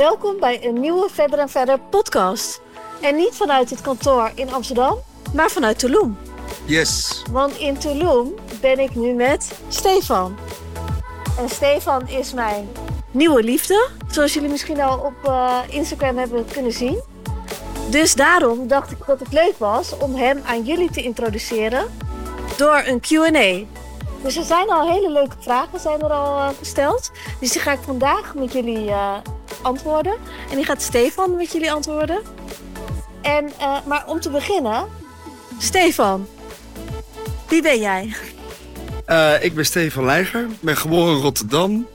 welkom bij een nieuwe Verder en Verder podcast. En niet vanuit het kantoor in Amsterdam, maar vanuit Tulum. Yes. Want in Tulum ben ik nu met Stefan. En Stefan is mijn nieuwe liefde, zoals jullie misschien al op uh, Instagram hebben kunnen zien. Dus daarom dacht ik dat het leuk was om hem aan jullie te introduceren door een Q&A. Dus er zijn al hele leuke vragen zijn er al uh, gesteld. Dus die ga ik vandaag met jullie uh, antwoorden. En die gaat Stefan met jullie antwoorden. En, uh, maar om te beginnen, Stefan, wie ben jij? ik ben Stefan Leiger, ik ben geboren in Rotterdam.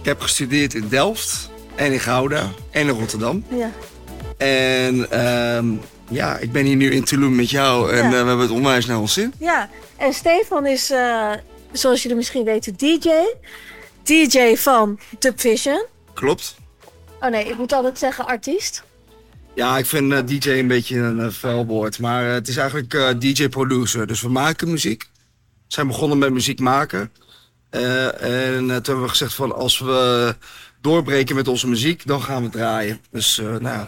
Ik heb gestudeerd in Delft en in Gouda en in Rotterdam. Ja. En ehm, ja, ik ben hier nu in Tulum met jou en ja. we hebben het onwijs naar ons zin. Ja, en Stefan is, uh, zoals jullie misschien weten, DJ. DJ van Tub Vision. Klopt. Oh nee, ik moet altijd zeggen artiest. Ja, ik vind uh, DJ een beetje een uh, vuil woord. Maar het is eigenlijk DJ-producer. Dus we maken muziek. We zijn begonnen met muziek maken. en toen hebben we gezegd van als we doorbreken met onze muziek, dan gaan we draaien. Dus nou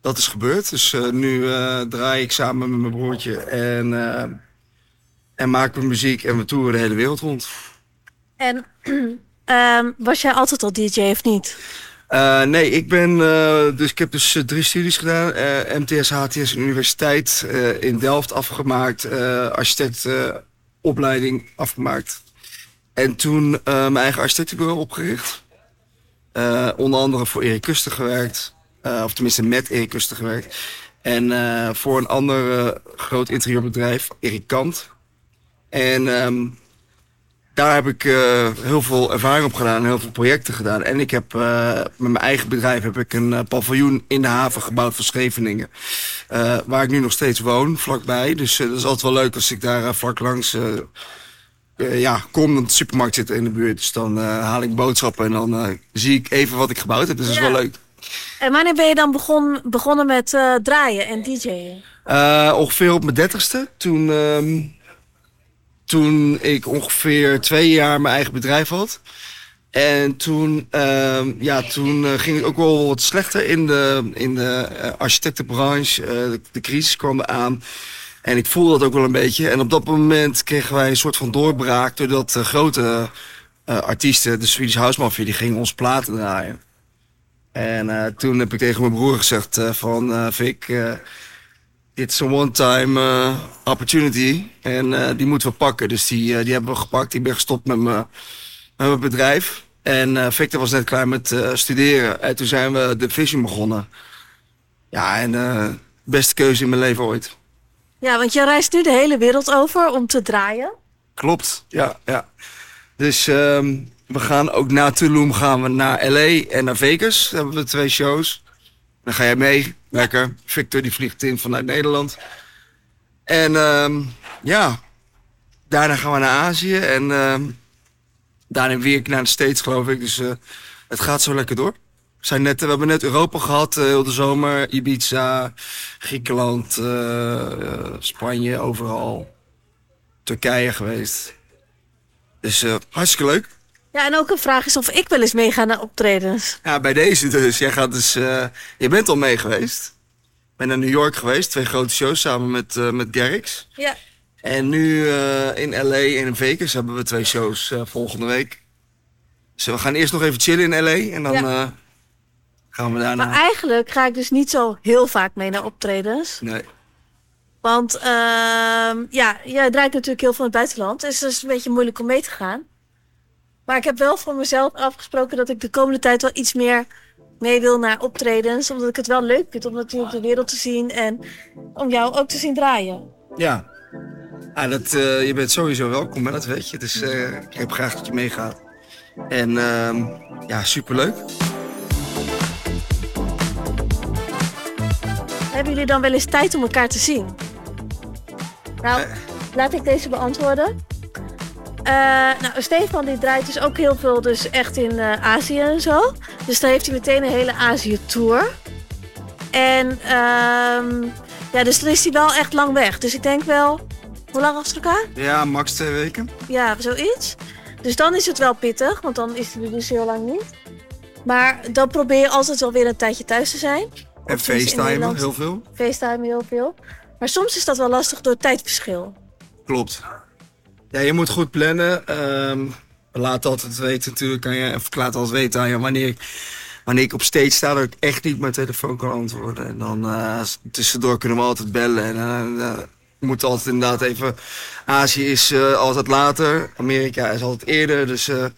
dat is gebeurd. Dus nu draai ik samen met mijn broertje en, en maken we muziek en we toeren de hele wereld rond. En um, was jij altijd al DJ of niet? nee, ik ben dus ik heb dus drie studies gedaan. MTS, HTS Universiteit in Delft afgemaakt. architectopleiding afgemaakt. En toen mijn eigen architectenbureau opgericht. onder andere voor Erik Kuster gewerkt. Of tenminste met Erik Kuster gewerkt. En voor een ander groot interieurbedrijf, Erik Kant. En um, daar heb ik heel veel ervaring op gedaan, heel veel projecten gedaan. En ik heb met mijn eigen bedrijf heb ik een paviljoen in de haven gebouwd van Scheveningen. waar ik nu nog steeds woon, vlakbij. Dus dat is altijd wel leuk als ik daar vlak langs ja, kom, want de supermarkt zit in de buurt. Dus dan haal ik boodschappen en dan zie ik even wat ik gebouwd heb. Dus dat is Ja. wel leuk. En wanneer ben je dan begon, begonnen met draaien en DJ'en? Ongeveer op mijn dertigste. Toen, um, toen ik ongeveer twee jaar mijn eigen bedrijf had. En toen, um, ja, toen uh, ging het ook wel wat slechter in de, in de architectenbranche. De, de, crisis kwam eraan. En ik voelde dat ook wel een beetje. En op dat moment kregen wij een soort van doorbraak. Doordat grote artiesten, de Swedish House Mafia, die gingen ons platen draaien. En toen heb ik tegen mijn broer gezegd van Vic, it's a one-time opportunity en die moeten we pakken. Dus die, die hebben we gepakt. Ik ben gestopt met, me, met mijn bedrijf. En Victor was net klaar met studeren. En toen zijn we de Vision begonnen. Ja, en de beste keuze in mijn leven ooit. Ja, want je reist nu de hele wereld over om te draaien. Klopt, ja. ja. Dus... Um, we gaan ook na Tulum gaan we naar LA en naar Vegas. Daar hebben we twee shows. Dan ga jij mee. Lekker. Victor die vliegt in vanuit Nederland. En um, ja, daarna gaan we naar Azië. En um, daarna weer naar de States geloof ik. Dus uh, het gaat zo lekker door. We, zijn net, we hebben net Europa gehad, uh, heel de zomer. Ibiza, Griekenland, uh, Spanje, overal. Turkije geweest. Dus hartstikke leuk. Ja, en ook een vraag is of ik wel eens meega naar optredens. Ja, bij deze dus. Jij gaat dus, uh, je bent al mee geweest. ben naar New York geweest, twee grote shows samen met, uh, met. Ja. En nu uh, in LA en in Vegas hebben we twee shows volgende week. Dus we gaan eerst nog even chillen in LA en dan ja. gaan we daarna. Maar eigenlijk ga ik dus niet zo heel vaak mee naar optredens. Nee. Want uh, ja, jij draait natuurlijk heel veel in het buitenland. Dus het is een beetje moeilijk om mee te gaan. Maar ik heb wel voor mezelf afgesproken dat ik de komende tijd wel iets meer mee wil naar optredens. Omdat ik het wel leuk vind om natuurlijk de wereld te zien en om jou ook te zien draaien. Ja, ah, dat, uh, je bent sowieso welkom, hè? dat weet je. Dus uh, ik heb graag dat je meegaat. En uh, ja, superleuk. Hebben jullie dan wel eens tijd om elkaar te zien? Nou, uh, laat ik deze beantwoorden. Uh, nou, Stefan die draait dus ook heel veel dus echt in uh, Azië en zo. Dus dan heeft hij meteen een hele Azië-tour. En um, ja, dus dan is hij wel echt lang weg. Dus ik denk wel, hoe lang achter elkaar? Ja, max twee weken. Ja, zoiets. Dus dan is het wel pittig, want dan is hij er dus heel lang niet. Maar dan probeer je altijd wel weer een tijdje thuis te zijn. En FaceTime heel veel. FaceTime heel veel. Maar soms is dat wel lastig door tijdverschil. Klopt. Ja, je moet goed plannen. Ehm laat altijd weten natuurlijk aan je, of ik laat altijd weten aan je wanneer ik, wanneer ik op stage sta dat ik echt niet mijn telefoon kan antwoorden. En dan eh, tussendoor kunnen we altijd bellen. En je moet altijd inderdaad even. Azië is altijd later, Amerika is altijd eerder. Dus het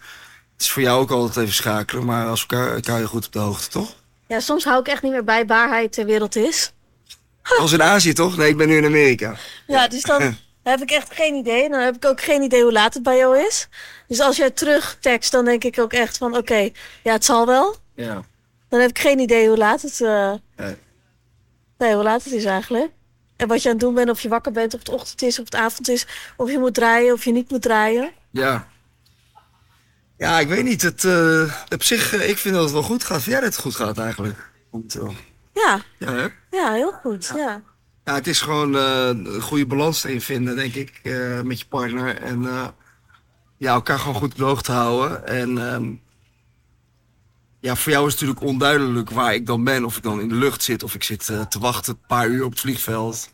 is voor jou ook altijd even schakelen. Maar als elkaar, elkaar je goed op de hoogte, toch? Ja, soms hou ik echt niet meer bij waarheid ter wereld is. Als in Azië, toch? Nee, ik ben nu in Amerika. Ja, dus dan heb ik echt geen idee. Dan heb ik ook geen idee hoe laat het bij jou is. Dus als jij terug tekst, dan denk ik ook echt van oké, ja, het zal wel. Ja. Dan heb ik geen idee hoe laat het, eh, Nee. nee, hoe laat het is eigenlijk. En wat je aan het doen bent, of je wakker bent, of het ochtend is, of het avond is, of je moet draaien, of je niet moet draaien. Ja. Ja, ik weet niet. Het, eh, op zich, eh, ik vind dat het wel goed gaat. Vind jij dat het goed gaat eigenlijk? Momenteel. Ja, Ja, hè? ja, heel goed. Ja. Ja, het is gewoon eh, een goede balans erin vinden, denk ik, eh, met je partner. En eh, ja, elkaar gewoon goed op de hoogte houden. En ehm, ja, voor jou is het natuurlijk onduidelijk waar ik dan ben. Of ik dan in de lucht zit, of ik zit te wachten een paar uur op het vliegveld.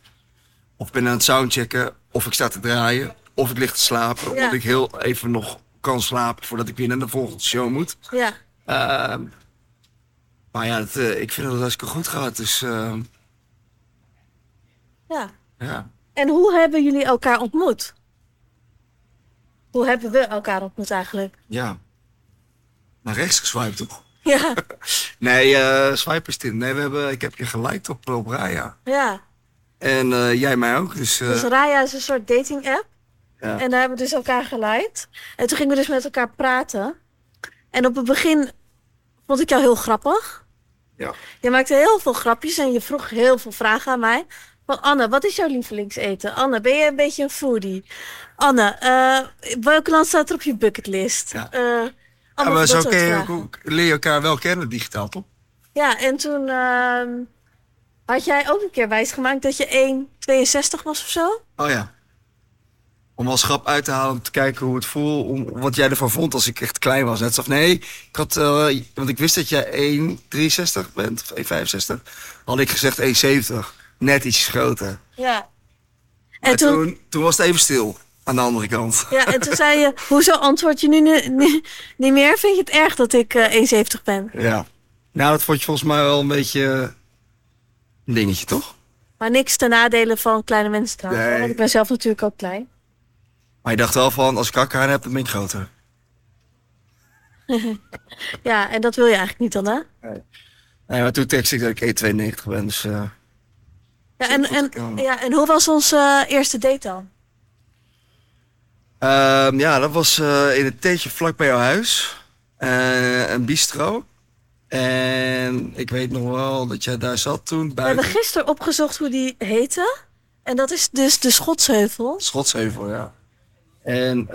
Of ik ben aan het soundchecken, of ik sta te draaien. Of ik lig te slapen, Ja. omdat ik heel even nog kan slapen voordat ik weer naar de volgende show moet. ja. Ehm, maar ja, ik vind dat het hartstikke goed gaat. Dus ehm, ja. ja. En hoe hebben jullie elkaar ontmoet? Hoe hebben we elkaar ontmoet eigenlijk? Ja. Naar rechts geswiped toch? Ja, Nee, eh swipe is dit. Nee, we hebben, ik heb je geliked op, op Raya. ja. En eh, jij mij ook. Dus, eh, Dus Raya is een soort dating app. ja. En daar hebben we dus elkaar geliked. En toen gingen we dus met elkaar praten. En op het begin vond ik jou heel grappig. ja. Je maakte heel veel grapjes en je vroeg heel veel vragen aan mij. Van Anne, wat is jouw lievelingseten? Anne, ben je een beetje een foodie? Anne, eh, welk land staat er op je bucketlist? Ja. Eh, Ja, maar zo je leer je elkaar wel kennen digitaal, toch? Ja, en toen ehm, had jij ook een keer wijsgemaakt dat je 1,62 was of zo? Oh ja. Om als grap uit te halen, om te kijken hoe het voelt, om, wat jij ervan vond als ik echt klein was. Net zo, nee, ik had, eh, want ik wist dat jij 1,63 bent, of 1,65. Had ik gezegd 1,70. Net iets groter. Ja. En En toen, toen, toen was het even stil, aan de andere kant. ja, en toen zei je, hoezo antwoord je nu ni- ni- niet meer? Vind je het erg dat ik eh 1,70 ben? Ja. Nou, dat vond je volgens mij wel een beetje eh, een dingetje, toch? Maar niks ten nadele van kleine mensen trouwens. Nee. Want ik ben zelf natuurlijk ook klein. Maar je dacht wel van, als ik hakhaar heb, dan ben ik groter. Ja, en dat wil je eigenlijk niet dan, hè? Nee, maar toen tekst ik dat ik 1,92 ben, dus... eh, Ja, en, en, ja, en hoe was onze eh, eerste date dan? Ehm, ja, dat was eh, in het theetje vlak bij jouw huis. Eh, een bistro. En ik weet nog wel dat jij daar zat toen, We buiten. hebben gisteren opgezocht hoe die heette. En dat is dus de Schotsheuvel. Schotsheuvel, ja. En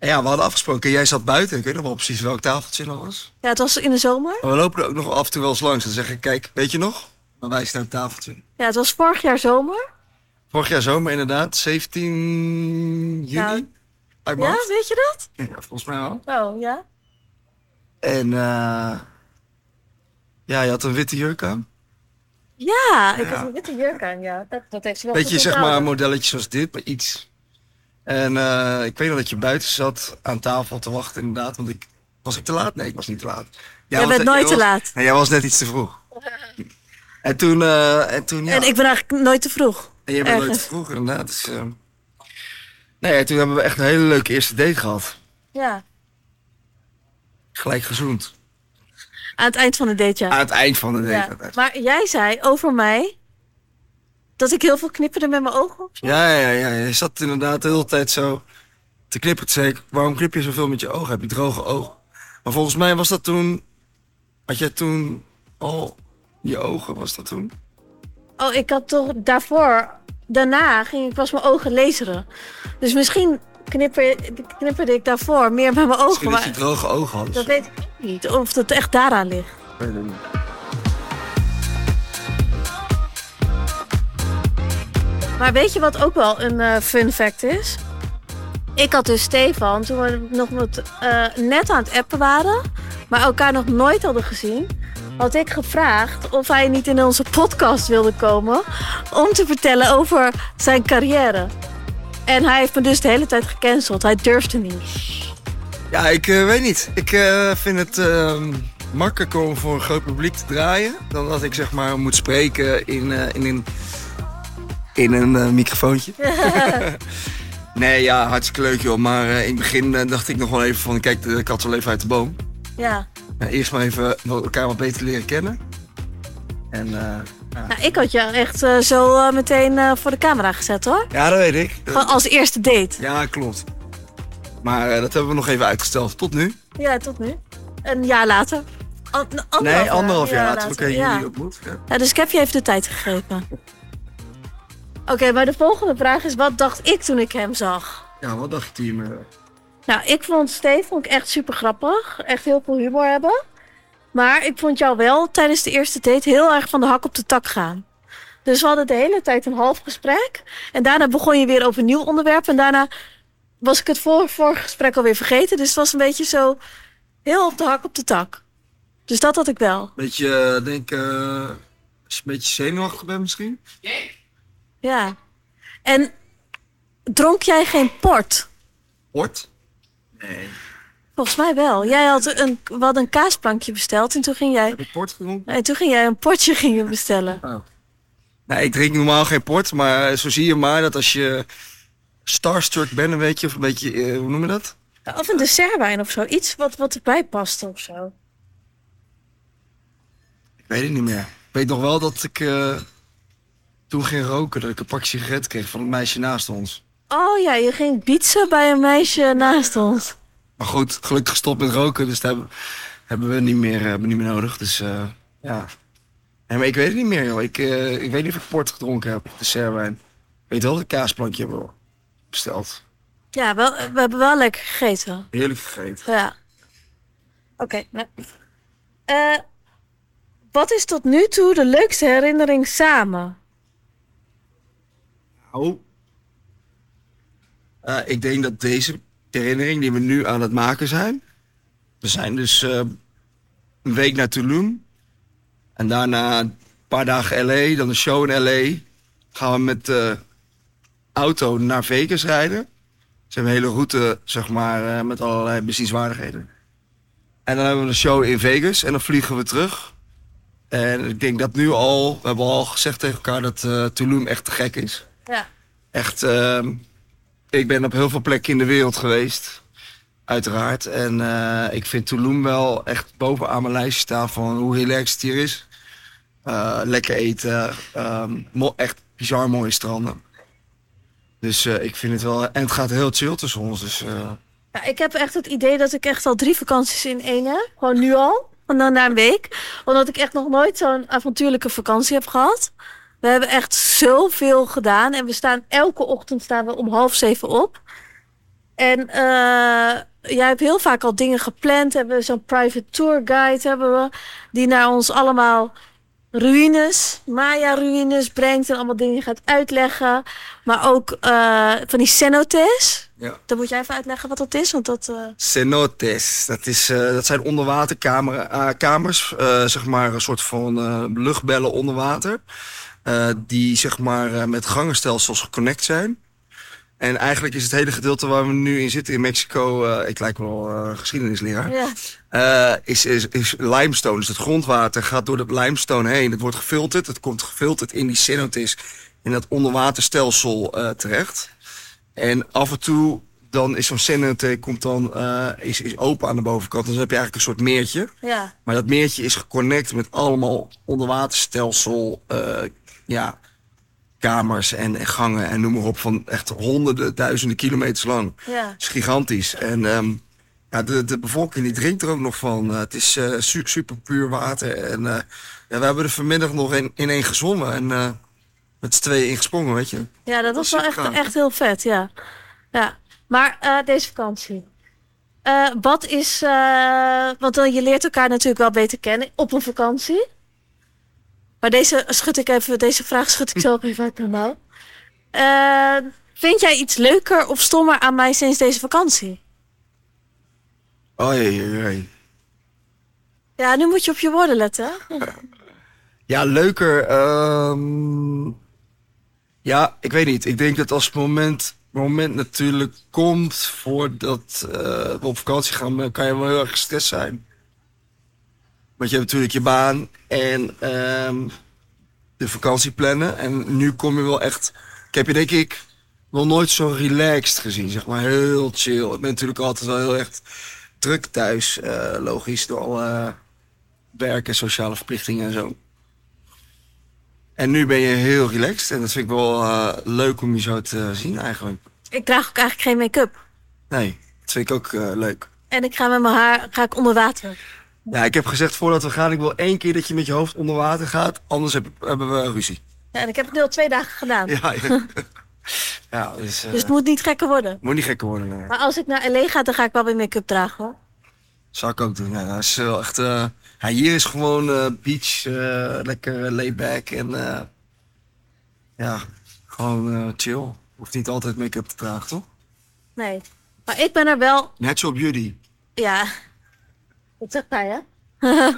ja, we hadden afgesproken, jij zat buiten. Ik weet nog wel precies welk tafeltje dat was. Ja, het was in de zomer. Maar we lopen er ook nog af en toe wel eens langs. Dan zeg ik, kijk, weet je nog? Ik naar het tafeltje. Ja, het was vorig jaar zomer. Vorig jaar zomer inderdaad, 17 juni. Ja. Uit Ja, weet je dat? Ja, volgens mij wel. Oh, ja. En eh ja, je had een witte jurk aan. Ja, ik Ja. had een witte jurk aan, ja. Dat, dat heeft ze wel Beetje zeg maar onthouden. een modelletje zoals dit, maar iets. En eh, ik weet nog dat je buiten zat aan tafel te wachten inderdaad. Want ik, was ik te laat? Nee, ik was niet te laat. Jij was bent net- nooit te was- laat. Nee, jij was net iets te vroeg. En toen, eh, en toen ja. En ik ben eigenlijk nooit te vroeg. En jij bent nooit te vroeg inderdaad. Dus, eh, nee, toen hebben we echt een hele leuke eerste date gehad. Ja, Gelijk gezoend. aan het eind van de date, ja. Aan het eind van de date. ja. Maar jij zei over mij dat ik heel veel knipperde met mijn ogen. Ja, ja, ja. Je zat inderdaad de hele tijd zo te knippen. Toen zei ik, waarom knip je zoveel met je ogen? Heb je droge ogen? Maar volgens mij was dat toen... Had jij toen al je ogen, was dat toen? Oh, ik had toch daarvoor, daarna ging ik pas mijn ogen laseren. Dus misschien knipper, knipperde ik daarvoor meer met mijn ogen. Misschien dat je Maar droge ogen had. dat weet ik niet. Of dat echt daaraan ligt. Ik weet het niet. Maar weet je wat ook wel een eh, fun fact is? ik had dus Stefan, toen we nog wat, eh, net aan het appen waren, maar elkaar nog nooit hadden gezien, had ik gevraagd of hij niet in onze podcast wilde komen om te vertellen over zijn carrière. En hij heeft me dus de hele tijd gecanceld. Hij durfde niet. Ja, ik eh, weet niet. Ik vind het ehm, makkelijker om voor een groot publiek te draaien dan dat ik zeg maar moet spreken in, in een, in een eh, microfoontje. nee, ja, hartstikke leuk joh. Maar eh, in het begin eh, dacht ik nog wel even van, kijk de kat wel even uit de boom. Ja. Ja, eerst maar even elkaar wat beter leren kennen. En Nou, ik had jou echt zo meteen voor de camera gezet hoor. ja, dat weet ik. Gewoon als eerste date. Ja, klopt. Maar dat hebben we nog even uitgesteld. Tot nu. Ja, tot nu. Een jaar later. An- anderhalf nee, anderhalf jaar later. Oké, jullie ontmoet. Ja. Ja, dus ik heb je even de tijd gegeven. Oké, maar de volgende vraag is: wat dacht ik toen ik hem zag? ja, wat dacht je eh? Nou, ik vond Steve vond ik echt super grappig. Echt heel veel humor hebben. Maar ik vond jou wel tijdens de eerste date heel erg van de hak op de tak gaan. Dus we hadden de hele tijd een half gesprek. En daarna begon je weer over een nieuw onderwerp. En daarna was ik het vor- vorige gesprek alweer vergeten. Dus het was een beetje zo heel op de hak op de tak. Dus dat had ik wel. Beetje, eh, denk eh, als je een beetje zenuwachtig bent misschien? Ja. En dronk jij geen port? Port? Nee. Volgens mij wel. Jij had een, we hadden een kaasplankje besteld en toen ging jij, Heb ik port gedronken? en toen ging jij een potje gingen bestellen. Oh. Nee, ik drink normaal geen port, maar zo zie je maar dat als je starstruck bent, een beetje, of een beetje, eh, hoe noem je dat? Of een dessertwijn of zo. Iets wat, wat erbij past of zo. Ik weet het niet meer. Ik weet nog wel dat ik eh, toen ging roken, dat ik een pakje sigaret kreeg van het meisje naast ons. Oh ja, je ging bietsen bij een meisje naast ons. Maar goed, gelukkig gestopt met roken, dus dat hebben, hebben we niet meer, hebben we niet meer nodig. Dus eh, ja. Nee, maar ik weet het niet meer, joh. Ik, eh, ik weet niet of ik port gedronken heb, dessertwijn. Ik weet wel dat ik een kaasplankje heb besteld. Ja, wel, we hebben wel lekker gegeten. Heerlijk gegeten. Ja. Oké. nou. Eh, wat is tot nu toe de leukste herinnering samen? Eh, ik denk dat deze herinnering die we nu aan het maken zijn. We zijn dus eh, een week naar Tulum. En daarna een paar dagen LA, dan een show in LA. Gaan we met de auto naar Vegas rijden. Ze hebben een hele route, zeg maar, eh, met allerlei bezienswaardigheden. En dan hebben we een show in Vegas en dan vliegen we terug. En ik denk dat nu al, we hebben al gezegd tegen elkaar dat eh, Tulum echt te gek is. Ja. Echt, ehm, ik ben op heel veel plekken in de wereld geweest. Uiteraard. En eh, ik vind Tulum wel echt bovenaan mijn lijstje staan van hoe relaxed het hier is. Eh, lekker eten. ehm, echt bizar mooie stranden. Dus eh, ik vind het wel... En het gaat heel chill tussen ons. Dus Ja, ik heb echt het idee dat ik echt al drie vakanties in één heb. Gewoon nu al. En dan na een week. Omdat ik echt nog nooit zo'n avontuurlijke vakantie heb gehad. We hebben echt zoveel gedaan. En we staan elke ochtend staan we om half zeven op. En eh, jij hebt heel vaak al dingen gepland. Hebben we zo'n private tour guide hebben we. Die naar ons allemaal ruïnes, Maya-ruïnes brengt. En allemaal dingen gaat uitleggen. Maar ook eh, van die cenotes. ja. Dan moet jij even uitleggen wat dat is, want dat... eh, Cenotes, dat, is, dat zijn onderwaterkamers, zeg maar een soort van luchtbellen onder water. Eh, die zeg maar eh, met gangenstelsels geconnect zijn. En eigenlijk is het hele gedeelte waar we nu in zitten in Mexico, eh, ik lijk wel geschiedenisleraar, ja. is, is, is limestone. Dus het grondwater gaat door dat limestone heen. Het wordt gefilterd, het komt gefilterd in die cenotes, in dat onderwaterstelsel terecht. En af en toe dan is zo'n cenote komt dan, is, is open aan de bovenkant. Dus dan heb je eigenlijk een soort meertje. ja. Maar dat meertje is geconnect met allemaal onderwaterstelsel, ja, kamers en, en gangen en noem maar op. Van echt honderden, duizenden kilometers lang. Ja. Het is gigantisch. En ehm, ja, de, de bevolking die drinkt er ook nog van. Eh, het is eh, su- super puur water. En eh, ja, we hebben er vanmiddag nog in, in één gezwommen. En met z'n tweeën ingesprongen, weet je. ja, dat was wel echt, echt heel vet, ja. ja. Maar deze vakantie. Wat is... want dan, je leert elkaar natuurlijk wel beter kennen op een vakantie. Maar deze schud ik even, deze vraag schud ik zelf even uit mijn mouw. Eh, Vind jij iets leuker of stommer aan mij sinds deze vakantie? Oh jee, jee, jee. Ja, nu moet je op je woorden letten. Ja, leuker. ehm, ja, ik weet niet. Ik denk dat als het moment, moment natuurlijk komt voordat eh, we op vakantie gaan, dan kan je wel heel erg gestrest zijn. Want je hebt natuurlijk je baan en ehm, de vakantie plannen. En nu kom je wel echt. Ik heb je denk ik nog nooit zo relaxed gezien, zeg maar. Heel chill. Ik ben natuurlijk altijd wel heel echt druk thuis, eh, logisch, door alle werk en sociale verplichtingen en zo. En nu ben je heel relaxed en dat vind ik wel eh, leuk om je zo te zien eigenlijk. Ik draag ook eigenlijk geen make-up. Nee, dat vind ik ook eh, leuk. En ik ga met mijn haar ga ik onder water. Ja, ik heb gezegd voordat we gaan, ik wil één keer dat je met je hoofd onder water gaat, anders heb- hebben we ruzie. Ja, en ik heb het nu al twee dagen gedaan. Ja, ja. ja dus, eh, Dus het moet niet gekker worden. moet niet gekker worden. nee. Maar als ik naar LA ga, dan ga ik wel weer make-up dragen hoor. Zou ik ook doen. Ja, dat is wel echt. eh, ja, hier is gewoon eh, beach, lekker layback en ja, gewoon chill. Hoeft niet altijd make-up te dragen, toch? Nee. Maar ik ben er wel, Natural beauty. ja. Wat zegt hij hè?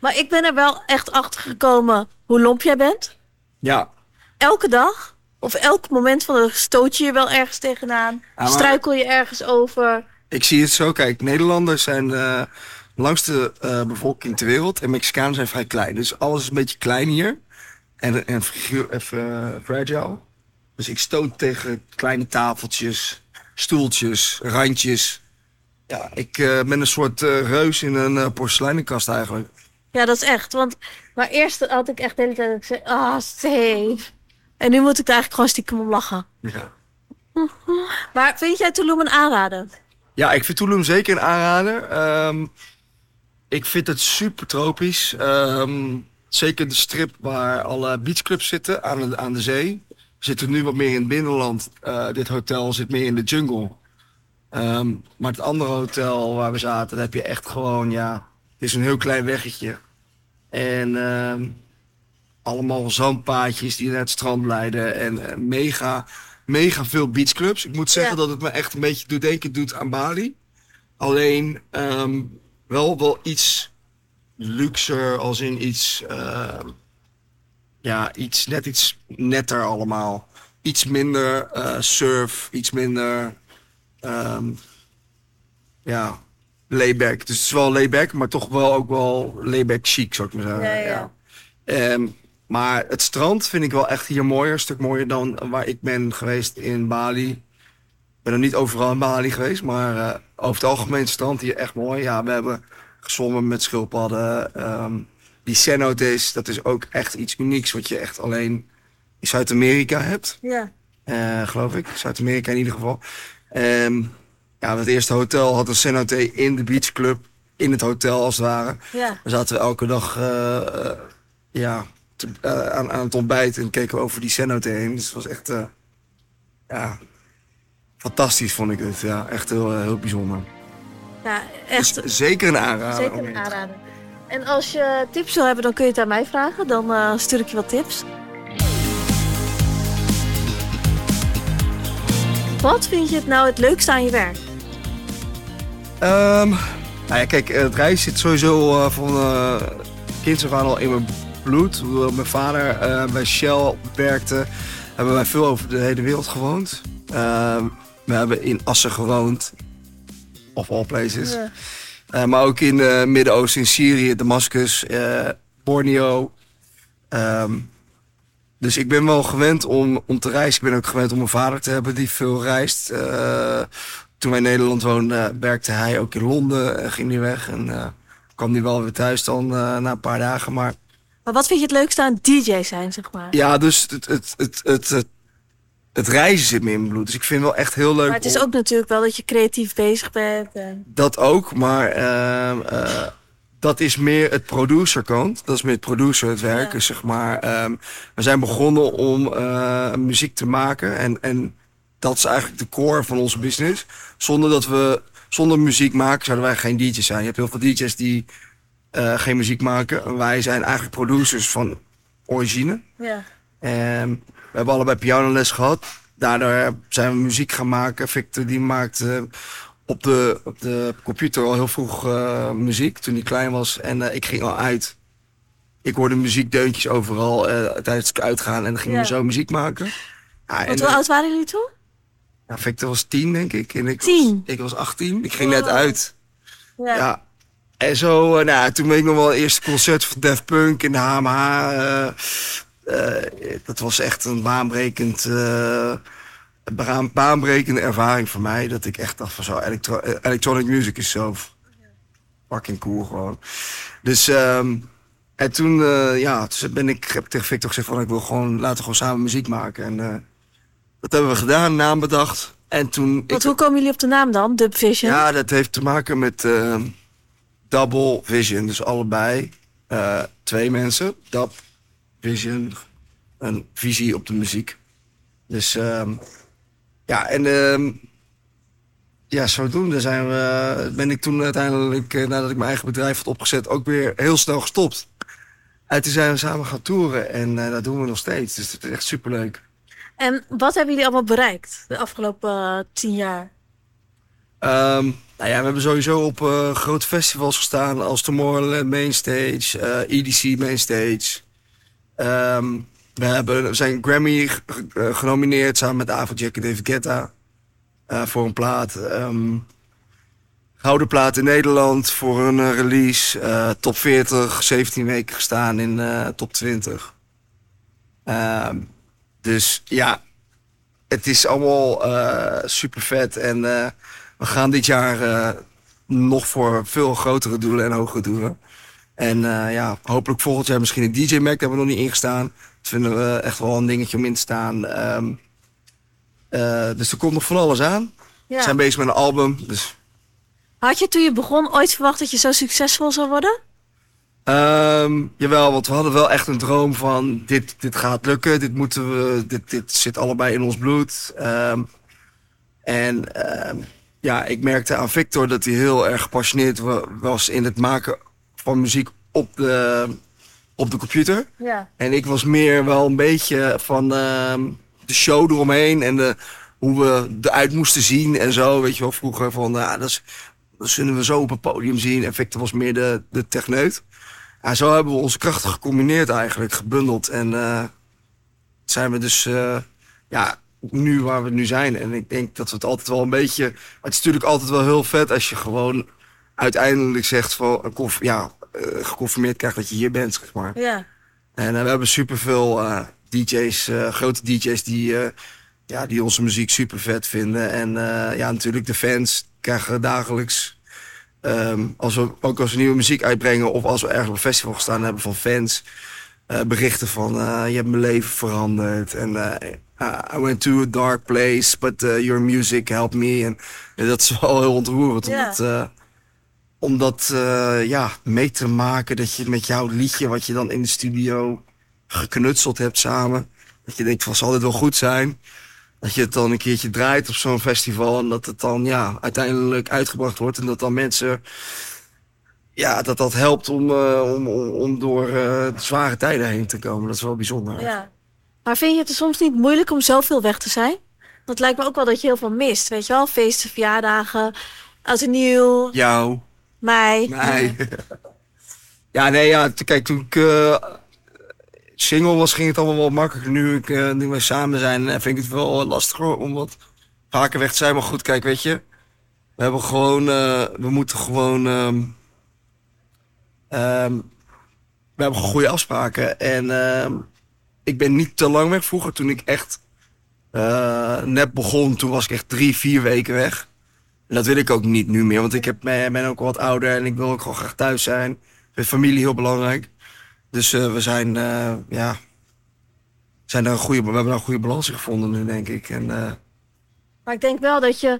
maar ik ben er wel echt achter gekomen hoe lomp jij bent. Ja, Elke dag. Of elk moment van de dag stoot je je wel ergens tegenaan. Struikel je ergens over. ik zie het zo. Kijk, Nederlanders zijn eh, de langste eh, bevolking ter wereld en Mexicanen zijn vrij klein. Dus alles is een beetje klein hier en, en figuur, even eh, fragile. Dus ik stoot tegen kleine tafeltjes, stoeltjes, randjes. Ja, ik eh, ben een soort eh, reus in een eh, porseleinenkast eigenlijk. Ja, dat is echt. Want, maar eerst had ik echt de hele tijd dat ik zei, ah, Steve. En nu moet ik daar eigenlijk gewoon stiekem om lachen. Ja. Maar vind jij Tulum een aanrader? Ja, ik vind Tulum zeker een aanrader. Ehm, ik vind het super tropisch. Ehm, zeker de strip waar alle beachclubs zitten aan de, aan de zee. We zitten nu wat meer in het binnenland. Dit hotel zit meer in de jungle. Ehm, maar het andere hotel waar we zaten, daar heb je echt gewoon, ja... Het is een heel klein weggetje. En ehm, allemaal zandpaadjes die naar het strand leiden. En eh, mega, mega veel beachclubs. Ik moet zeggen Ja. dat het me echt een beetje doet denken doet aan Bali. Alleen ehm, wel, wel iets luxer, als in iets, ehm, ja, iets, net iets netter allemaal. Iets minder eh, surf, iets minder, ehm, ja, layback. Dus het is wel layback, maar toch wel ook wel layback chic, zou ik maar zeggen. Ja, ja. Ehm, maar het strand vind ik wel echt hier mooier. Een stuk mooier dan waar ik ben geweest in Bali. Ik ben er niet overal in Bali geweest, maar eh, over het algemeen het strand hier echt mooi. Ja, we hebben gezwommen met schildpadden. ehm, die cenotes, dat is ook echt iets unieks wat je echt alleen in Zuid-Amerika hebt. Ja. Eh, geloof ik. Zuid-Amerika in ieder geval. Ehm, ja, het eerste hotel had een cenote in de beachclub. In het hotel als het ware. Ja. Dan zaten we elke dag eh, eh, ja, te- eh, aan, aan het ontbijt en keken we over die cenote heen. Dus het was echt ja, fantastisch vond ik het. Ja, echt heel, heel bijzonder. Ja, echt. Dus zeker een aanrader. Zeker een aanrader. En als je tips wil hebben, dan kun je het aan mij vragen. Dan stuur ik je wat tips. Wat vind je het nou het leukste aan je werk? Ehm, nou ja, kijk, het reis zit sowieso eh, van eh kinds af aan al in mijn bloed. Hoewel Mijn vader eh, bij Shell werkte, hebben wij veel over de hele wereld gewoond. Ehm, we hebben in Assen gewoond, of all places. Ja. Eh, maar ook in het Midden-Oosten, in Syrië, Damascus, eh, Borneo. Ehm, dus ik ben wel gewend om, om te reizen. Ik ben ook gewend om een vader te hebben die veel reist. Eh, toen wij in Nederland woonden, werkte hij ook in Londen en ging hij weg. En eh, kwam hij wel weer thuis dan eh, na een paar dagen. Maar Maar wat vind je het leukste aan DJ zijn, zeg maar? ja, dus het, het, het, het, het, het reizen zit me in mijn bloed. Dus ik vind het wel echt heel leuk. Maar het is om- ook natuurlijk wel dat je creatief bezig bent. En... Dat ook, maar ehm, eh, dat is meer het producerkant. Dat is meer het producer, het werken, Ja. zeg maar. Ehm, we zijn begonnen om eh, muziek te maken. En, en dat is eigenlijk de core van onze business. Zonder dat we, zonder muziek maken, zouden wij geen DJ's zijn. Je hebt heel veel DJ's die eh, geen muziek maken. En wij zijn eigenlijk producers van origine. Ja. En we hebben allebei pianoles gehad. daardoor zijn we muziek gaan maken. Victor die maakte op de, op de computer al heel vroeg uh, muziek toen hij klein was. En uh, ik ging al uit. Ik hoorde muziekdeuntjes overal uh, tijdens het uitgaan. En dan gingen we zo muziek maken. Ja, en, hoe oud waren jullie toen? Ja, Victor was tien, denk ik. En ik tien? Was, ik was 18. Ik ging net uit. Ja. ja. En zo, nou, toen ben ik nog wel het eerste concert van Def Punk in de HMH. dat was echt een baanbrekend baan, baanbrekende ervaring voor mij. Dat ik echt dacht van zo, electro electronic music is zo fucking cool gewoon. Dus, um, en toen, uh, ja, toen ben ik, heb ik tegen Victor gezegd van ik wil gewoon, laten we gewoon samen muziek maken. En uh, dat hebben we gedaan, naam bedacht. En toen... Wat, hoe komen jullie op de naam dan, Dub Vision? Ja, dat heeft te maken met uh, Double Vision. Dus allebei twee mensen. Dub Vision, een visie op de muziek. Dus... Um, ja, en uh, ja, zodoende zijn we, ben ik toen uiteindelijk, uh, nadat ik mijn eigen bedrijf had opgezet, ook weer heel snel gestopt. En toen zijn we samen gaan toeren en uh, dat doen we nog steeds. Dus het is echt superleuk. En wat hebben jullie allemaal bereikt de afgelopen uh, tien jaar? Um, nou ja, we hebben sowieso op grote festivals gestaan als Tomorrowland Mainstage, EDC Mainstage. Um, we, hebben, zijn Grammy eh, genomineerd samen met Afrojack en David Guetta. Uh, voor een plaat. Um, gouden plaat in Nederland voor een uh, release. Top 40, 17 weken gestaan in top 20. Ehm, dus ja, het is allemaal super vet. En we gaan dit jaar nog voor veel grotere doelen en hogere doelen. En ja, hopelijk volgend jaar misschien een DJ Mac, daar hebben we nog niet ingestaan. Dat vinden we echt wel een dingetje om in te staan. Um, uh, dus er komt nog van alles aan. Ja. We zijn bezig met een album. Dus. Had je toen je begon ooit verwacht dat je zo succesvol zou worden? Um, jawel, want we hadden wel echt een droom van dit, dit gaat lukken, dit moeten we, dit, dit zit allebei in ons bloed. Um, en ja, ik merkte aan Victor dat hij heel erg gepassioneerd was in het maken van muziek op de, op de computer. Ja. En ik was meer wel een beetje van uh, de show eromheen en de, hoe we eruit moesten zien en zo. Weet je wel, vroeger van, ja, dat, is, dat zullen we zo op het podium zien. En Victor was meer de, de techneut. Ja, zo hebben we onze krachten gecombineerd eigenlijk, gebundeld. En uh, zijn we dus, uh, ja, nu waar we nu zijn. En ik denk dat we het altijd wel een beetje... Het is natuurlijk altijd wel heel vet als je gewoon uiteindelijk zegt van... Ja, uh, geconfirmeerd krijgt dat je hier bent, zeg maar. Ja. En uh, we hebben superveel uh, DJ's, grote DJ's die, ja, die onze muziek super vet vinden. En ja, natuurlijk de fans krijgen dagelijks, um, als we, ook als we nieuwe muziek uitbrengen of als we ergens op een festival gestaan hebben van fans, berichten van je hebt mijn leven veranderd. En I went to a dark place, but your music helped me. En, dat is wel heel ontroerend. Ja. Omdat, om dat uh, ja, mee te maken. Dat je met jouw liedje, wat je dan in de studio geknutseld hebt samen. Dat je denkt van zal dit wel goed zijn. Dat je het dan een keertje draait op zo'n festival. En dat het dan ja, uiteindelijk uitgebracht wordt. En dat dan mensen. Ja, dat dat helpt om, uh, om, om, om, door uh, de zware tijden heen te komen. Dat is wel bijzonder. Ja. Maar vind je het soms niet moeilijk om zoveel weg te zijn? Want het lijkt me ook wel dat je heel veel mist. Weet je wel, feesten, verjaardagen, als een nieuw. Jou. Mij. ja, nee, ja, kijk, toen ik uh, single was, ging het allemaal wel makkelijker. Nu, ik, uh, nu we samen zijn, eh, vind ik het wel lastiger om wat vaker weg te zijn. Maar goed, kijk, weet je, we hebben gewoon, we moeten gewoon, um, um, we hebben goede afspraken. En um, ik ben niet te lang weg. Vroeger, toen ik echt net begon, toen was ik echt drie, vier weken weg. En dat wil ik ook niet nu meer, want ik heb, ben ook wat ouder en ik wil ook gewoon graag thuis zijn. Ik vind familie heel belangrijk. Dus uh, we zijn, uh, ja, zijn er een goede, we hebben daar een goede balans gevonden nu, denk ik. En, uh... Maar ik denk wel dat je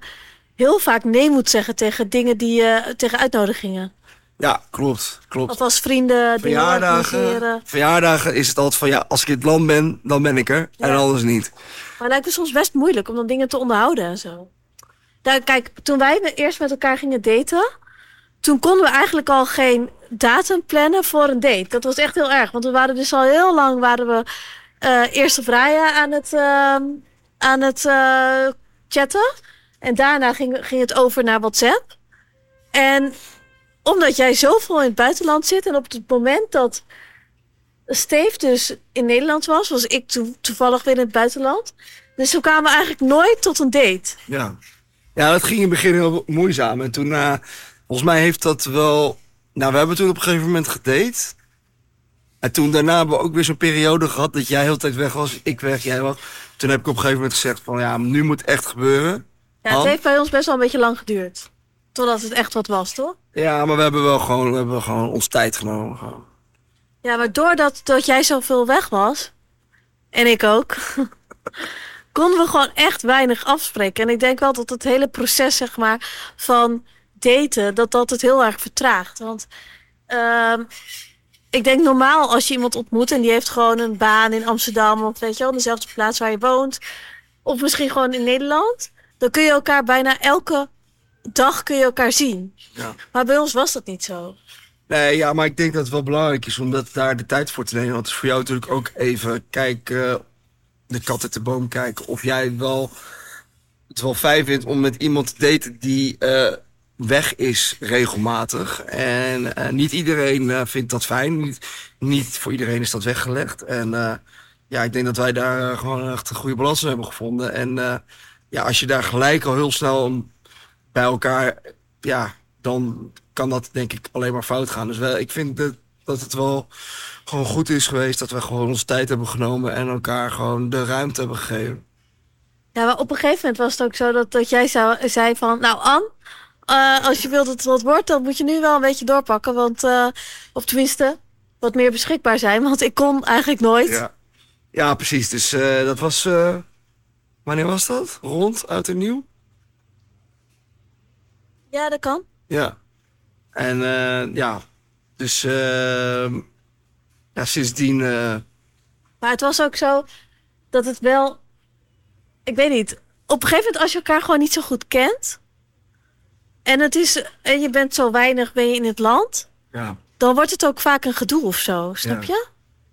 heel vaak nee moet zeggen tegen dingen die je, tegen uitnodigingen. Ja, klopt, klopt. Of als vrienden, verjaardagen. Verjaardagen is het altijd van ja, als ik in het land ben, dan ben ik er. Ja. En anders niet. Maar het lijkt me soms best moeilijk om dan dingen te onderhouden en zo. Nou, kijk, toen wij eerst met elkaar gingen daten, toen konden we eigenlijk al geen datum plannen voor een date. Dat was echt heel erg, want we waren dus al heel lang waren we uh, eerste vrijen aan het uh, aan het eh, chatten. En daarna ging, ging het over naar WhatsApp. En omdat jij zoveel in het buitenland zit en op het moment dat Steve dus in Nederland was, was ik to- toevallig weer in het buitenland. Dus we kwamen eigenlijk nooit tot een date. Ja. Ja, dat ging in het begin heel moeizaam. En toen, eh, volgens mij heeft dat wel... Nou, we hebben toen op een gegeven moment gedate. En toen daarna hebben we ook weer zo'n periode gehad dat jij heel de tijd weg was, ik weg, jij weg. Toen heb ik op een gegeven moment gezegd van, ja, nu moet het echt gebeuren. Ja, het Han? heeft bij ons best wel een beetje lang geduurd. Totdat het echt wat was, toch? Ja, maar we hebben wel gewoon, we hebben gewoon ons tijd genomen. Gewoon. Ja, maar doordat dat jij zoveel weg was, en ik ook, konden we gewoon echt weinig afspreken. En ik denk wel dat het hele proces, zeg maar, van daten, dat dat het heel erg vertraagt. Want ehm, ik denk normaal als je iemand ontmoet en die heeft gewoon een baan in Amsterdam, of weet je wel, dezelfde plaats waar je woont, of misschien gewoon in Nederland, dan kun je elkaar bijna elke dag kun je elkaar zien. Ja. Maar bij ons was dat niet zo. Nee, ja, maar ik denk dat het wel belangrijk is om dat daar de tijd voor te nemen. Want het is voor jou natuurlijk ook even kijken, de kat uit de boom kijken. Of jij wel het wel fijn vindt om met iemand te daten die eh, weg is regelmatig. En eh, niet iedereen eh, vindt dat fijn. Niet, niet voor iedereen is dat weggelegd. En ja, ik denk dat wij daar gewoon echt een goede balans in hebben gevonden. En ja, als je daar gelijk al heel snel bij elkaar, ja, dan kan dat denk ik alleen maar fout gaan. Dus wel, ik vind dat, dat het wel gewoon goed is geweest dat we gewoon onze tijd hebben genomen en elkaar gewoon de ruimte hebben gegeven. Ja, maar op een gegeven moment was het ook zo dat, dat jij zou, zei van... Nou, Anne, eh, als je wilt dat het wat wordt, dan moet je nu wel een beetje doorpakken. Want, eh, of tenminste, wat meer beschikbaar zijn. Want ik kon eigenlijk nooit. Ja, Ja, ja precies. Dus eh, dat was. wanneer was dat? Rond, oud en nieuw? dat kan. Ja. En ja, dus eh, ja, sindsdien. eh, Maar het was ook zo dat het wel... Ik weet niet. Op een gegeven moment als je elkaar gewoon niet zo goed kent... En, het is, en je bent zo weinig ben je in het land... ja. Dan wordt het ook vaak een gedoe of zo, snap Ja. je?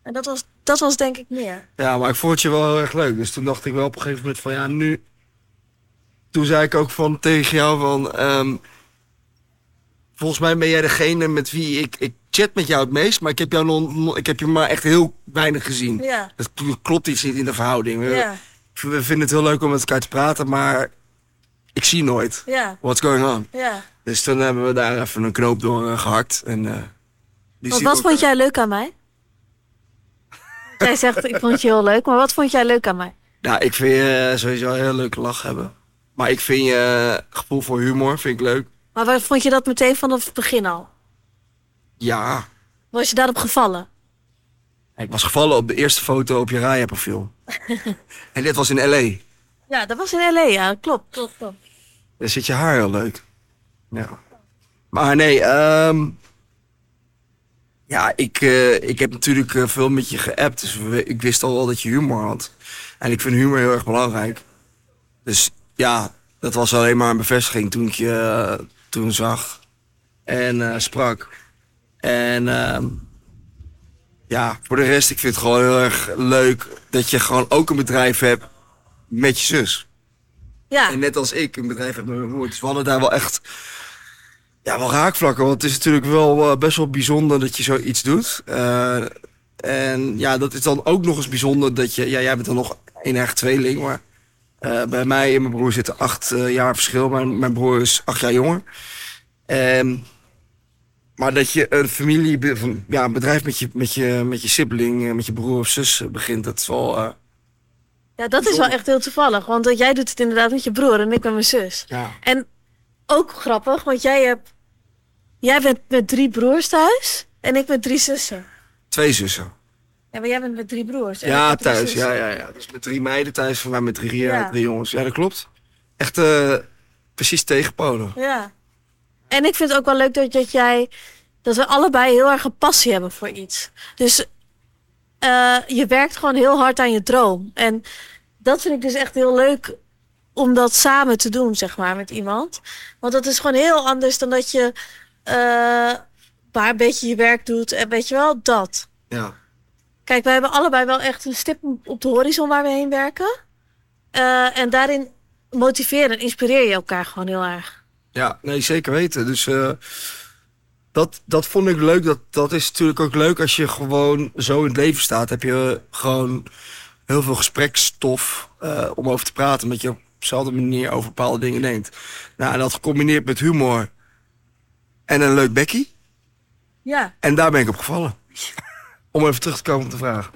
En dat was, dat was denk ik meer. ja, maar ik vond het je wel heel erg leuk. Dus toen dacht ik wel op een gegeven moment van ja, nu. Toen zei ik ook van tegen jou van. ehm, volgens mij ben jij degene met wie ik. Ik chat met jou het meest, maar ik heb jou nog, ik heb je maar echt heel weinig gezien. Ja, Dat klopt iets niet in de verhouding. We, ja, we vinden het heel leuk om met elkaar te praten, maar ik zie nooit. ja, What's going on? ja. Dus toen hebben we daar even een knoop door eh, gehakt. En, eh, die wat vond jij leuk aan mij? Jij zegt, ik vond je heel leuk, maar wat vond jij leuk aan mij? Nou, ik vind je sowieso een heel leuke lach hebben. Maar ik vind je gevoel voor humor vind ik leuk. Maar waar vond je dat meteen vanaf het begin al? Ja, Was je daarop gevallen? ik was gevallen op de eerste foto op je Raya profiel. en dit was in L.A. Ja, dat was in L.A., ja, klopt, klopt, klopt. Daar zit je haar heel leuk. Ja. Maar nee, ehm ja, ik, eh, ik heb natuurlijk eh, veel met je geappt. Dus ik wist al wel dat je humor had. En ik vind humor heel erg belangrijk. Dus ja, dat was alleen maar een bevestiging toen ik je eh, toen zag en eh, sprak. En ehm, ja, voor de rest, ik vind het gewoon heel erg leuk dat je gewoon ook een bedrijf hebt met je zus. Ja, En net als ik een bedrijf heb met mijn broer. Dus we hadden daar wel echt ja, wel raakvlakken. Want het is natuurlijk wel eh, best wel bijzonder dat je zoiets doet. Eh, en ja, dat is dan ook nog eens bijzonder dat je... Ja, jij bent dan nog één eigen tweeling, maar... eh, bij mij en mijn broer zitten acht eh, jaar verschil. Mijn, mijn broer is acht jaar jonger. Ehm, maar dat je een familie, van- ja, een bedrijf met je, met je, met je sibling, eh, met je broer of zus begint, dat is wel, ja, dat is wel echt heel toevallig. Want jij doet het inderdaad met je broer en ik met mijn zus. ja. En ook grappig, want jij hebt... Jij bent met drie broers thuis en ik met drie zussen. twee zussen. Ja, maar jij bent met drie broers. Ja, drie thuis. zussen. Ja, ja, ja. Dus met drie meiden thuis, van mij met drie, Ja. drie jongens. Ja, dat klopt. Echt eh, precies tegenpolen. Ja. En ik vind het ook wel leuk dat, dat jij... Dat we allebei heel erg een passie hebben voor iets. Dus eh, je werkt gewoon heel hard aan je droom. En dat vind ik dus echt heel leuk om dat samen te doen, zeg maar, met iemand. Want dat is gewoon heel anders dan dat je eh, maar een beetje je werk doet. En weet je wel, dat. Ja. Kijk, wij hebben allebei wel echt een stip op de horizon waar we heen werken. Eh, en daarin motiveren en inspireer je elkaar gewoon heel erg. Ja, nee, zeker weten. Dus eh, dat, dat vond ik leuk. Dat, dat is natuurlijk ook leuk als je gewoon zo in het leven staat. Heb je gewoon heel veel gesprekstof eh, om over te praten. Met je op dezelfde manier over bepaalde dingen denkt. Nou, en dat gecombineerd met humor en een leuk bekkie. Ja. En daar ben ik op gevallen. om even terug te komen op de vraag.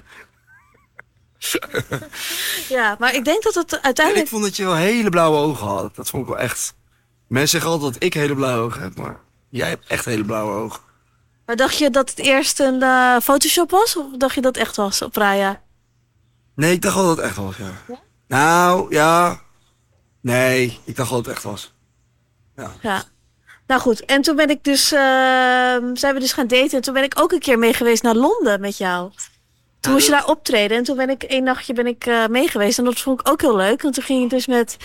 Ja, maar ik denk dat het En ik uiteindelijk... vond dat je wel hele blauwe ogen had. Dat vond ik wel echt... Mensen zeggen altijd dat ik hele blauwe ogen heb, maar jij hebt echt hele blauwe ogen. Maar dacht je dat het eerst een eh, Photoshop was? Of dacht je dat echt was op Raya? Nee, ik dacht wel dat het echt was, ja. Ja? Nou, ja. Nee, ik dacht wel dat het echt was. Ja. Nou goed, en toen ben ik dus, ehm, zijn we dus gaan daten. En toen ben ik ook een keer mee geweest naar Londen met jou. Toen moest je daar optreden. En toen ben ik één nachtje ben ik eh, mee geweest. En dat vond ik ook heel leuk. Want toen ging ik dus met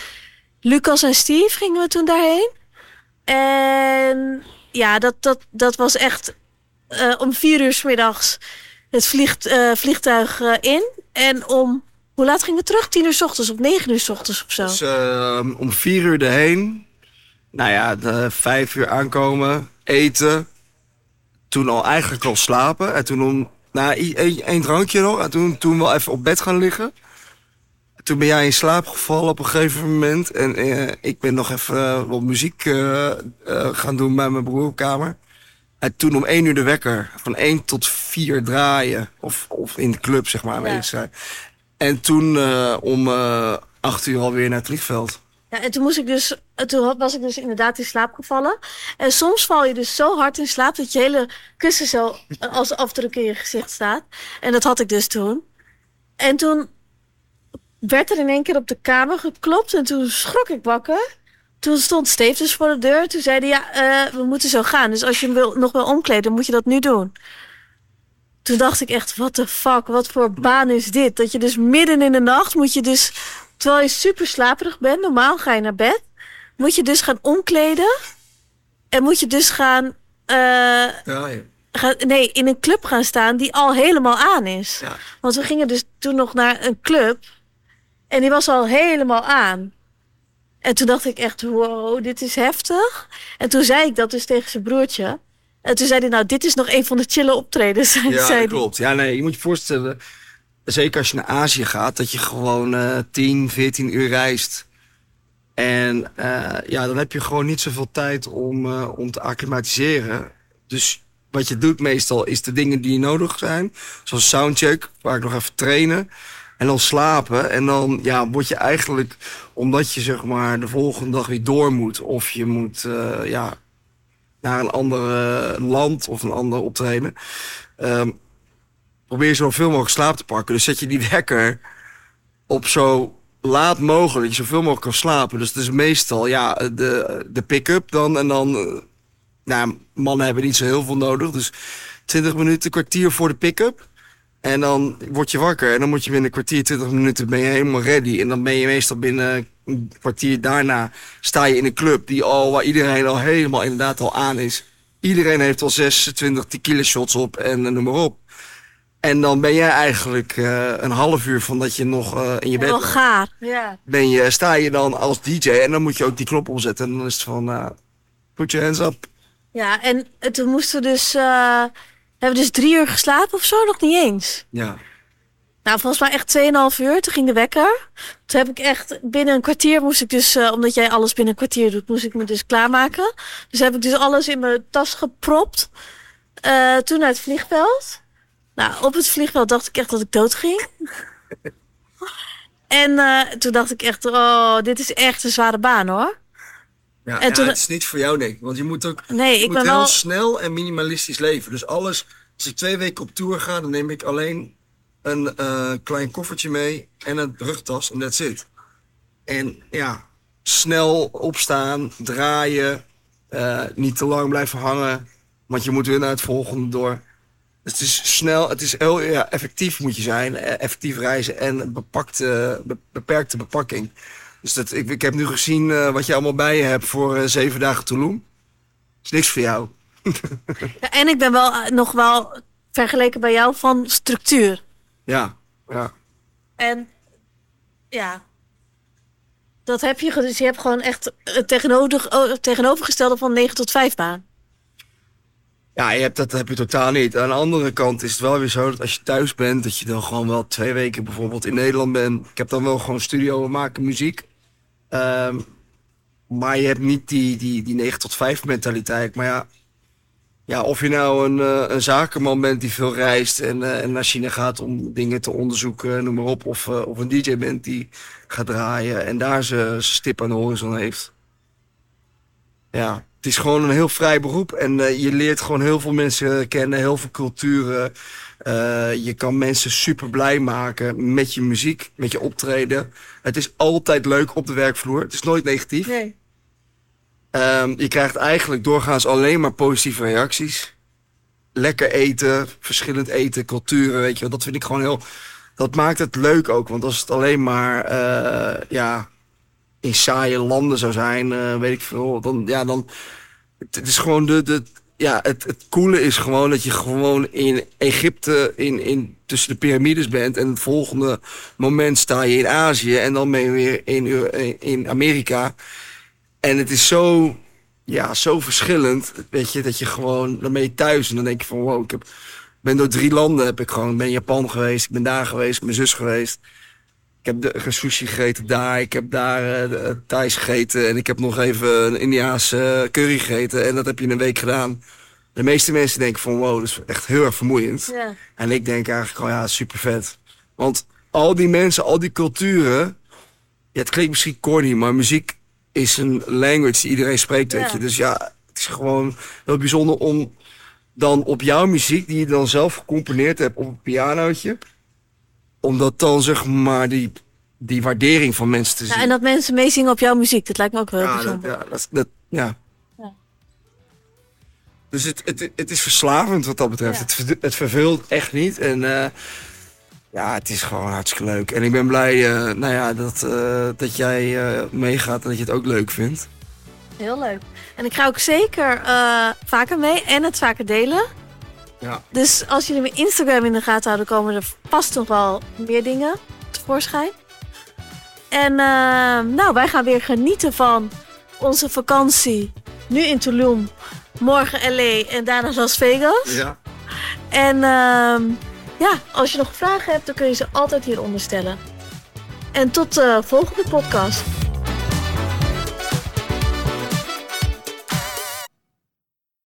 Lucas en Steve gingen we toen daarheen. En ja, dat, dat, dat was echt eh, om vier uur s middags het vliegt, eh, vliegtuig in. En om, hoe laat gingen we terug? Tien uur s ochtends of negen uur s ochtends of zo. Dus ehm, om vier uur erheen. Nou ja, de vijf uur aankomen, eten. Toen al eigenlijk al slapen. En toen om, nou, één drankje nog. En toen, toen wel even op bed gaan liggen. Toen ben jij in slaap gevallen op een gegeven moment. En eh, ik ben nog even eh, wat muziek eh, gaan doen bij mijn broer op kamer. En toen om één uur de wekker. Van één tot vier draaien. Of, of in de club, zeg maar, Ja. aanwezig zijn. En toen om acht uur alweer naar het vliegveld. Ja, en toen moest ik dus, en toen was ik dus inderdaad in slaap gevallen. En soms val je dus zo hard in slaap dat je hele kussen zo als afdruk in je gezicht staat. En dat had ik dus toen. En toen werd er in één keer op de kamer geklopt en toen schrok ik wakker. Toen stond Steve dus voor de deur. Toen zei hij, ja, eh, we moeten zo gaan. Dus als je hem wil, nog wil omkleden, moet je dat nu doen. Toen dacht ik echt, what the fuck, wat voor baan is dit? Dat je dus midden in de nacht moet je dus, terwijl je super slaperig bent, normaal ga je naar bed, moet je dus gaan omkleden. En moet je dus gaan, eh, Ja, ja. gaan nee, in een club gaan staan die al helemaal aan is. Ja. Want we gingen dus toen nog naar een club. En die was al helemaal aan. En toen dacht ik echt, wow, dit is heftig. En toen zei ik dat dus tegen zijn broertje. En toen zei hij, nou, dit is nog een van de chille optredens. Ja, zei dat klopt. Ja, nee, je moet je voorstellen, zeker als je naar Azië gaat, dat je gewoon eh 10, 14 uur reist. En eh, ja, dan heb je gewoon niet zoveel tijd om, eh, om te acclimatiseren. Dus wat je doet meestal is de dingen die nodig zijn. Zoals soundcheck, waar ik nog even trainen. En dan slapen. En dan ja, word je eigenlijk, omdat je zeg maar de volgende dag weer door moet. Of je moet eh, ja, naar een ander eh, land of een ander optreden. Ehm, probeer zoveel mogelijk slaap te pakken. Dus zet je die wekker op zo laat mogelijk, dat je zoveel mogelijk kan slapen. Dus het is meestal ja, de, de pick-up dan. En dan, eh, nou, mannen hebben niet zo heel veel nodig. Dus 20 minuten, kwartier voor de pick-up. En dan word je wakker en dan moet je binnen een kwartier, 20 minuten ben je helemaal ready. En dan ben je meestal binnen een kwartier daarna sta je in een club die al, waar iedereen al helemaal inderdaad al aan is. Iedereen heeft al 26 tequila shots op en eh, noem maar op. En dan ben jij eigenlijk eh, een half uur van dat je nog eh, in je bed Wel ligt, gaar. Ja. ben je, sta je dan als DJ en dan moet je ook die knop omzetten. En dan is het van, eh put your hands up. Ja, en toen moesten we dus, eh, hebben we dus drie uur geslapen of zo? Nog niet eens. Ja. Nou, volgens mij echt 2,5 uur. Toen ging de wekker. Toen heb ik echt binnen een kwartier moest ik dus, eh, omdat jij alles binnen een kwartier doet, moest ik me dus klaarmaken. Dus heb ik dus alles in mijn tas gepropt. Eh, toen naar het vliegveld. Nou, op het vliegveld dacht ik echt dat ik dood ging. en eh, toen dacht ik echt, oh, dit is echt een zware baan hoor. Ja, En ja, toen- het is niet voor jou denk ik. Want je moet ook Nee, je ik moet ben heel wel... snel en minimalistisch leven. Dus alles, als ik twee weken op tour ga, dan neem ik alleen een eh, klein koffertje mee en een rugtas en that's it. En ja, snel opstaan, draaien, eh, niet te lang blijven hangen, want je moet weer naar het volgende door. Het is snel, het is heel ja, effectief moet je zijn, eh, effectief reizen en bepakte, be- beperkte bepakking. Dus dat, ik, ik heb nu gezien eh, wat je allemaal bij je hebt voor eh, zeven dagen Tulum. is niks voor jou. Ja, en ik ben wel nog wel vergeleken bij jou van structuur. Ja, ja. En ja, dat heb je. Dus je hebt gewoon echt het tegenover, het tegenovergestelde van 9 tot 5 baan. Ja, je hebt, dat heb je totaal niet. Aan de andere kant is het wel weer zo dat als je thuis bent, dat je dan gewoon wel twee weken bijvoorbeeld in Nederland bent. Ik heb dan wel gewoon studio, we maken muziek. Ehm, maar je hebt niet die, die, die 9 tot 5 mentaliteit. Maar ja, ja of je nou een, eh, een zakenman bent die veel reist en, en naar China gaat om dingen te onderzoeken, noem maar op. Of, eh, of een DJ bent die gaat draaien en daar zijn stip aan de horizon heeft. Ja, het is gewoon een heel vrij beroep. En eh, je leert gewoon heel veel mensen kennen, heel veel culturen. Eh, je kan mensen super blij maken met je muziek, met je optreden. Het is altijd leuk op de werkvloer. Het is nooit negatief. Nee. Ehm, je krijgt eigenlijk doorgaans alleen maar positieve reacties. Lekker eten, verschillend eten, culturen, weet je wel. Dat vind ik gewoon heel... Dat maakt het leuk ook. Want als het alleen maar, eh, ja, in saaie landen zou zijn, eh, weet ik veel. Dan, ja, dan... Het, is gewoon de... de ja, het, het coole is gewoon dat je gewoon in Egypte in, in, tussen de piramides bent. En het volgende moment sta je in Azië. En dan ben je weer in, in Amerika. En het is zo, ja, zo verschillend, weet je, dat je gewoon, dan thuis en dan denk je van, wow, ik heb, ben door drie landen, heb ik gewoon, ben in Japan geweest, ik ben daar geweest, mijn zus geweest. Ik heb de, sushi gegeten daar, ik heb daar eh, de, Thais gegeten en ik heb nog even een Indiaanse eh, curry gegeten en dat heb je in een week gedaan. De meeste mensen denken van, wow, dat is echt heel erg vermoeiend. Ja. En ik denk eigenlijk, oh ja, super vet. Want al die mensen, al die culturen. Ja, het klinkt misschien corny, maar muziek is een language die iedereen spreekt, weet Ja. je. Dus ja, het is gewoon heel bijzonder om dan op jouw muziek, die je dan zelf gecomponeerd hebt op een pianootje, om dat dan zeg maar die, die waardering van mensen te zien. Ja, en dat mensen meezingen op jouw muziek, dat lijkt me ook wel heel Ja, dat, bijzonder. ja, dat, dat- ja. Ja. Dus het, het, het is verslavend wat dat betreft. Ja. Het, ver- het verveelt echt niet. En eh, ja, het is gewoon hartstikke leuk. En ik ben blij eh, nou ja, dat, eh, dat jij meegaat en dat je het ook leuk vindt. Heel leuk. En ik ga ook zeker vaker mee en het vaker delen. Ja. Dus als jullie mijn Instagram in de gaten houden, komen er vast nog wel meer dingen tevoorschijn. En eh, nou, wij gaan weer genieten van onze vakantie. Nu in Tulum, morgen LA en daarna Las Vegas. Ja. En ehm, ja, als je nog vragen hebt, dan kun je ze altijd hieronder stellen. En tot de volgende podcast.